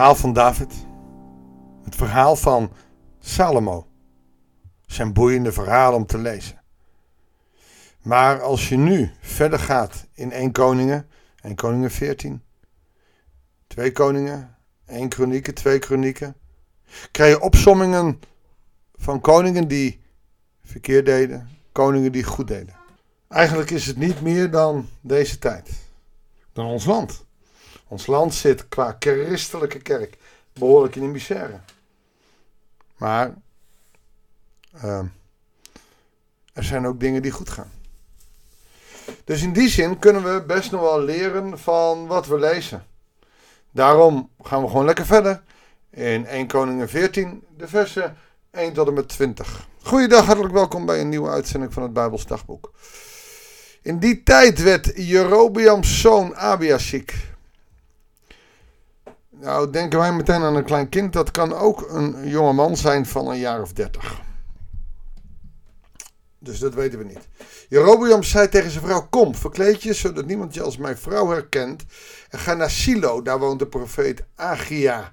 verhaal van David. Het verhaal van Salomo. Zijn boeiende verhaal om te lezen. Maar als je nu verder gaat in 1 Koningen, 1 Koningen 14, 2 Koningen, 1 Kronieken, 2 Kronieken, krijg je opsommingen van koningen die verkeerd deden, koningen die goed deden. Eigenlijk is het niet meer dan deze tijd, dan ons land. Ons land zit qua christelijke kerk behoorlijk in de misère. Maar uh, er zijn ook dingen die goed gaan. Dus in die zin kunnen we best nog wel leren van wat we lezen. Daarom gaan we gewoon lekker verder in 1 Koningen 14, de versen 1 tot en met 20. Goeiedag, hartelijk welkom bij een nieuwe uitzending van het Bijbels Dagboek. In die tijd werd Jerobeams zoon Abia ziek. Nou, denken wij meteen aan een klein kind. Dat kan ook een jonge man zijn van een jaar of dertig. Dus dat weten we niet. Jerobeam zei tegen zijn vrouw: Kom, verkleed je, zodat niemand je als mijn vrouw herkent. En ga naar Silo, daar woont de profeet Agia.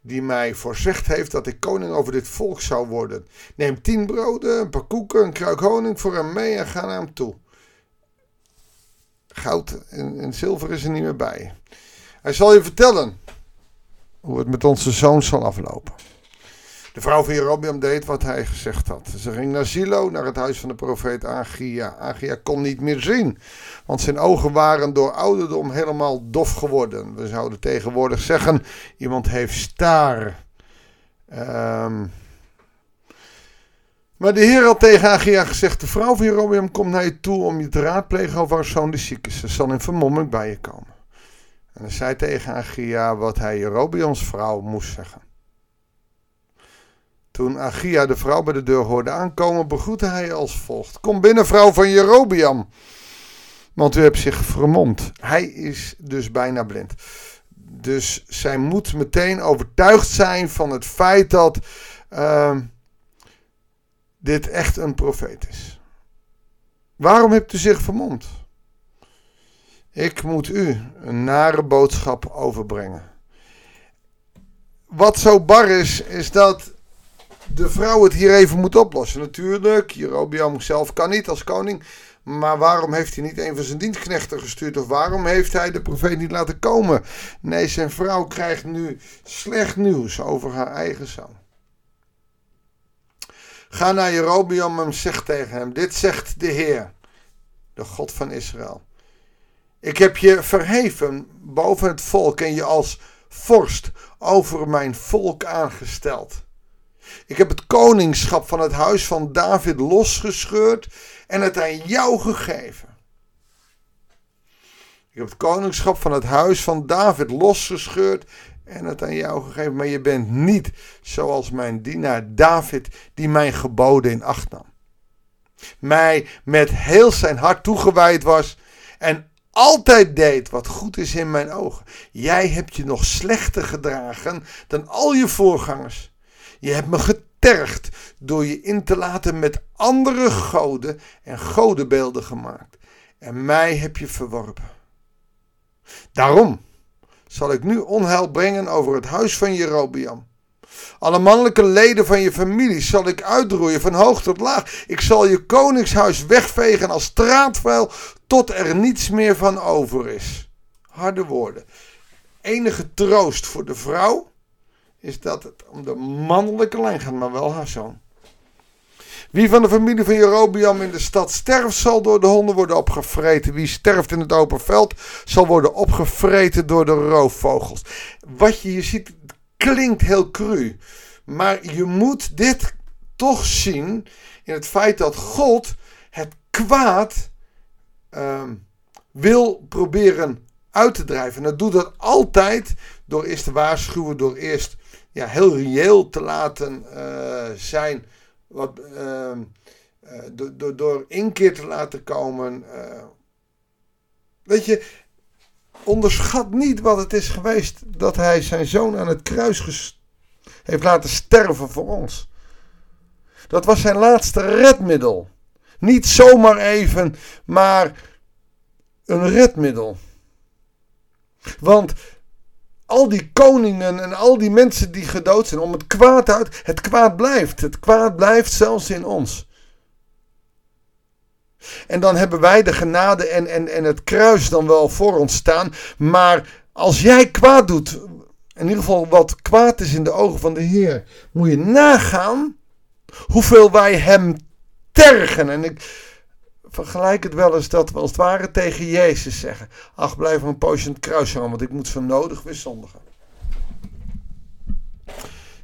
Die mij voorzegd heeft dat ik koning over dit volk zou worden. Neem tien broden, een paar koeken, een kruik honing voor hem mee en ga naar hem toe. Goud en zilver is er niet meer bij. Hij zal je vertellen hoe het met onze zoon zal aflopen. De vrouw van Jerobeam deed wat hij gezegd had. Ze ging naar Silo, naar het huis van de profeet Agia. Agia kon niet meer zien, want zijn ogen waren door ouderdom helemaal dof geworden. We zouden tegenwoordig zeggen, iemand heeft staar. Um, maar de Heer had tegen Agia gezegd: De vrouw van Jerobeam komt naar je toe om je te raadplegen over haar zoon de ziek is. Ze zal in vermomming bij je komen. En hij zei tegen Agia wat hij Jerobeams vrouw moest zeggen. Toen Agia de vrouw bij de deur hoorde aankomen, begroette hij als volgt: Kom binnen, vrouw van Jerobeam. Want u hebt zich vermomd. Hij is dus bijna blind. Dus zij moet meteen overtuigd zijn van het feit dat uh, dit echt een profeet is. Waarom hebt u zich vermomd? Ik moet u een nare boodschap overbrengen. Wat zo bar is, is dat de vrouw het hier even moet oplossen. Natuurlijk, Jerobeam zelf kan niet als koning. Maar waarom heeft hij niet een van zijn dienstknechten gestuurd? Of waarom heeft hij de profeet niet laten komen? Nee, zijn vrouw krijgt nu slecht nieuws over haar eigen zoon. Ga naar Jerobeam en zeg tegen hem: Dit zegt de Heer, de God van Israël. Ik heb je verheven boven het volk en je als vorst over mijn volk aangesteld. Ik heb het koningschap van het huis van David losgescheurd en het aan jou gegeven. Ik heb het koningschap van het huis van David losgescheurd en het aan jou gegeven. Maar je bent niet zoals mijn dienaar David, die mijn geboden in acht nam. Mij met heel zijn hart toegewijd was en altijd deed wat goed is in mijn ogen. Jij hebt je nog slechter gedragen dan al je voorgangers. Je hebt me getergd door je in te laten met andere goden en godenbeelden gemaakt. En mij heb je verworpen. Daarom zal ik nu onheil brengen over het huis van Jerobeam. Alle mannelijke leden van je familie zal ik uitroeien van hoog tot laag. Ik zal je koningshuis wegvegen als straatvuil tot er niets meer van over is. Harde woorden. Enige troost voor de vrouw is dat het om de mannelijke lijn gaat, maar wel haar zoon. Wie van de familie van Jerobiam in de stad sterft, zal door de honden worden opgevreten. Wie sterft in het open veld, zal worden opgevreten door de roofvogels. Wat je hier ziet, klinkt heel cru. Maar je moet dit toch zien in het feit dat God het kwaad uh, wil proberen uit te drijven. En dat doet dat altijd door eerst te waarschuwen, door eerst ja, heel reëel te laten uh, zijn. Wat, uh, uh, door, door inkeer te laten komen. weet je, onderschat niet wat het is geweest dat hij zijn zoon aan het kruis heeft laten sterven voor ons. Dat was zijn laatste redmiddel. Niet zomaar even, maar een redmiddel. Want al die koningen en al die mensen die gedood zijn, om het kwaad uit. Het kwaad blijft. Het kwaad blijft zelfs in ons. En dan hebben wij de genade en, en, en het kruis dan wel voor ons staan. Maar als jij kwaad doet, in ieder geval wat kwaad is in de ogen van de Heer, moet je nagaan hoeveel wij hem tergen. En ik vergelijk het wel eens dat we als het ware tegen Jezus zeggen: Ach, blijf een poosje aan het kruis hangen, want ik moet zo nodig weer zondigen.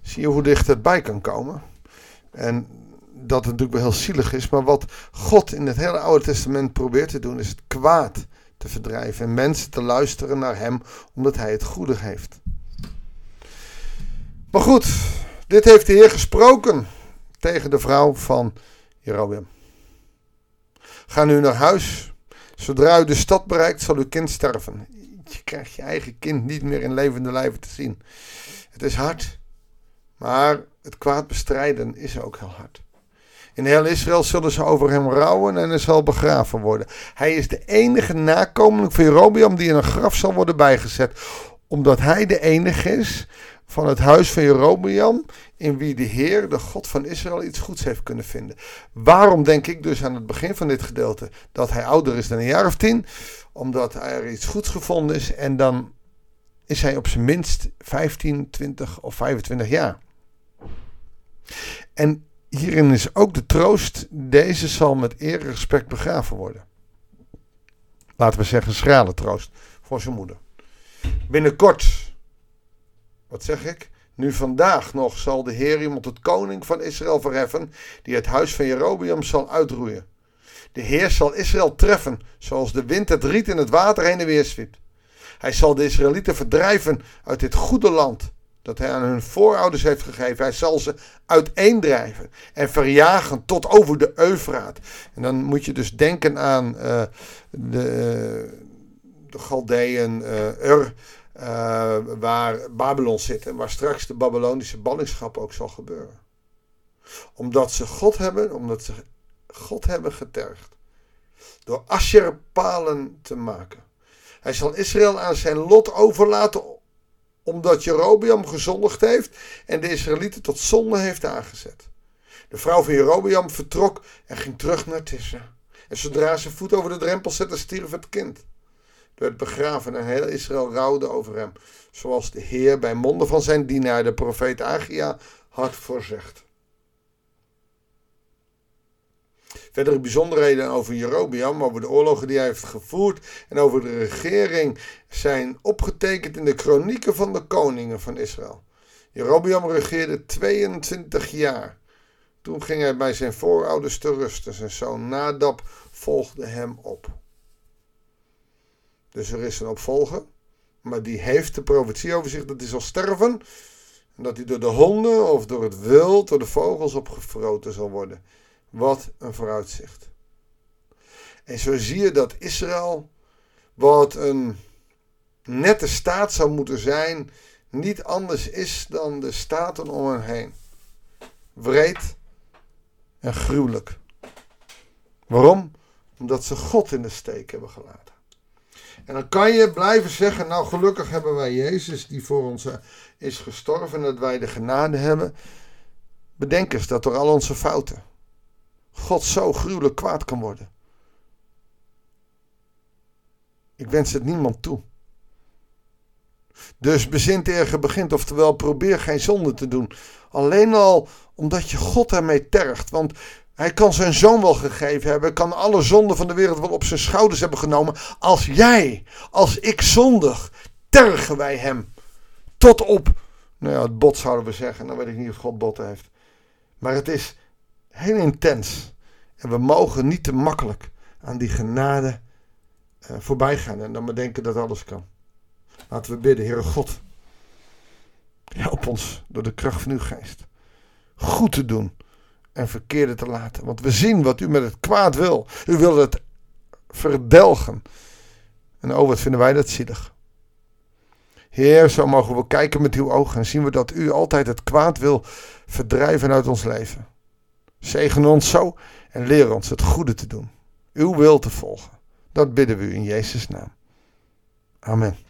Zie je hoe dicht het bij kan komen? En dat het natuurlijk wel heel zielig is, maar wat God in het hele Oude Testament probeert te doen, is het kwaad te verdrijven en mensen te luisteren naar Hem, omdat Hij het goede heeft. Maar goed, dit heeft de Heer gesproken tegen de vrouw van Jerobeam. Ga nu naar huis. Zodra u de stad bereikt, zal uw kind sterven. Je krijgt je eigen kind niet meer in levende lijven te zien. Het is hard, maar het kwaad bestrijden is ook heel hard. In heel Israël zullen ze over hem rouwen en hij zal begraven worden. Hij is de enige nakomeling van Jerobeam die in een graf zal worden bijgezet. Omdat hij de enige is van het huis van Jerobeam in wie de Heer, de God van Israël, iets goeds heeft kunnen vinden. Waarom denk ik dus aan het begin van dit gedeelte dat hij ouder is dan een jaar of tien? Omdat er iets goeds gevonden is en dan is hij op zijn minst 15, 20 of 25 jaar. En hierin is ook de troost, deze zal met eer en respect begraven worden. Laten we zeggen schrale troost voor zijn moeder. Binnenkort, wat zeg ik? Nu vandaag nog zal de Heer iemand tot koning van Israël verheffen, die het huis van Jerobeam zal uitroeien. De Heer zal Israël treffen, zoals de wind het riet in het water heen en weer zwiept. Hij zal de Israëlieten verdrijven uit dit goede land dat hij aan hun voorouders heeft gegeven. Hij zal ze uiteendrijven en verjagen tot over de Eufraat. En dan moet je dus denken aan uh, de, de Galdeën, uh, Ur, uh, waar Babylon zit en waar straks de Babylonische ballingschap ook zal gebeuren. Omdat ze God hebben, omdat ze God hebben getergd. Door Asherpalen te maken. Hij zal Israël aan zijn lot overlaten omdat Jerobeam gezondigd heeft en de Israëlieten tot zonde heeft aangezet. De vrouw van Jerobeam vertrok en ging terug naar Tissa. En zodra ze voet over de drempel zette, stierf het kind werd begraven en heel Israël rouwde over hem, zoals de Heer bij monden van zijn dienaar, de profeet Agia, had voorzegd. Verdere bijzonderheden over Jerobeam, over de oorlogen die hij heeft gevoerd en over de regering zijn opgetekend in de kronieken van de koningen van Israël. Jerobeam regeerde 22 jaar. Toen ging hij bij zijn voorouders te rusten. Zijn zoon Nadab volgde hem op. Dus er is een opvolger. Maar die heeft de profetie over zich dat hij zal sterven. En dat hij door de honden of door het wild, door de vogels opgefroten zal worden. Wat een vooruitzicht. En zo zie je dat Israël, wat een nette staat zou moeten zijn, niet anders is dan de staten om hen heen. Wreed en gruwelijk. Waarom? Omdat ze God in de steek hebben gelaten. En dan kan je blijven zeggen, nou gelukkig hebben wij Jezus die voor ons eh, is gestorven en dat wij de genade hebben. Bedenk eens dat door al onze fouten God zo gruwelijk kwaad kan worden. Ik wens het niemand toe. Dus bezint er begint, oftewel probeer geen zonde te doen. Alleen al omdat je God ermee tergt. Want hij kan zijn zoon wel gegeven hebben, kan alle zonden van de wereld wel op zijn schouders hebben genomen. Als jij, als ik zondig, tergen wij hem. Tot op, nou ja, het bot zouden we zeggen, dan weet ik niet of God bot heeft. Maar het is heel intens. En we mogen niet te makkelijk aan die genade uh, voorbij gaan en dan maar denken dat alles kan. Laten we bidden, Heere God. Help ons door de kracht van uw geest. Goed te doen en verkeerde te laten. Want we zien wat u met het kwaad wil. U wil het verdelgen. En oh, wat vinden wij dat zielig. Heer, zo mogen we kijken met uw ogen en zien we dat u altijd het kwaad wil verdrijven uit ons leven. Zegen ons zo en leer ons het goede te doen. Uw wil te volgen. Dat bidden we u in Jezus' naam. Amen.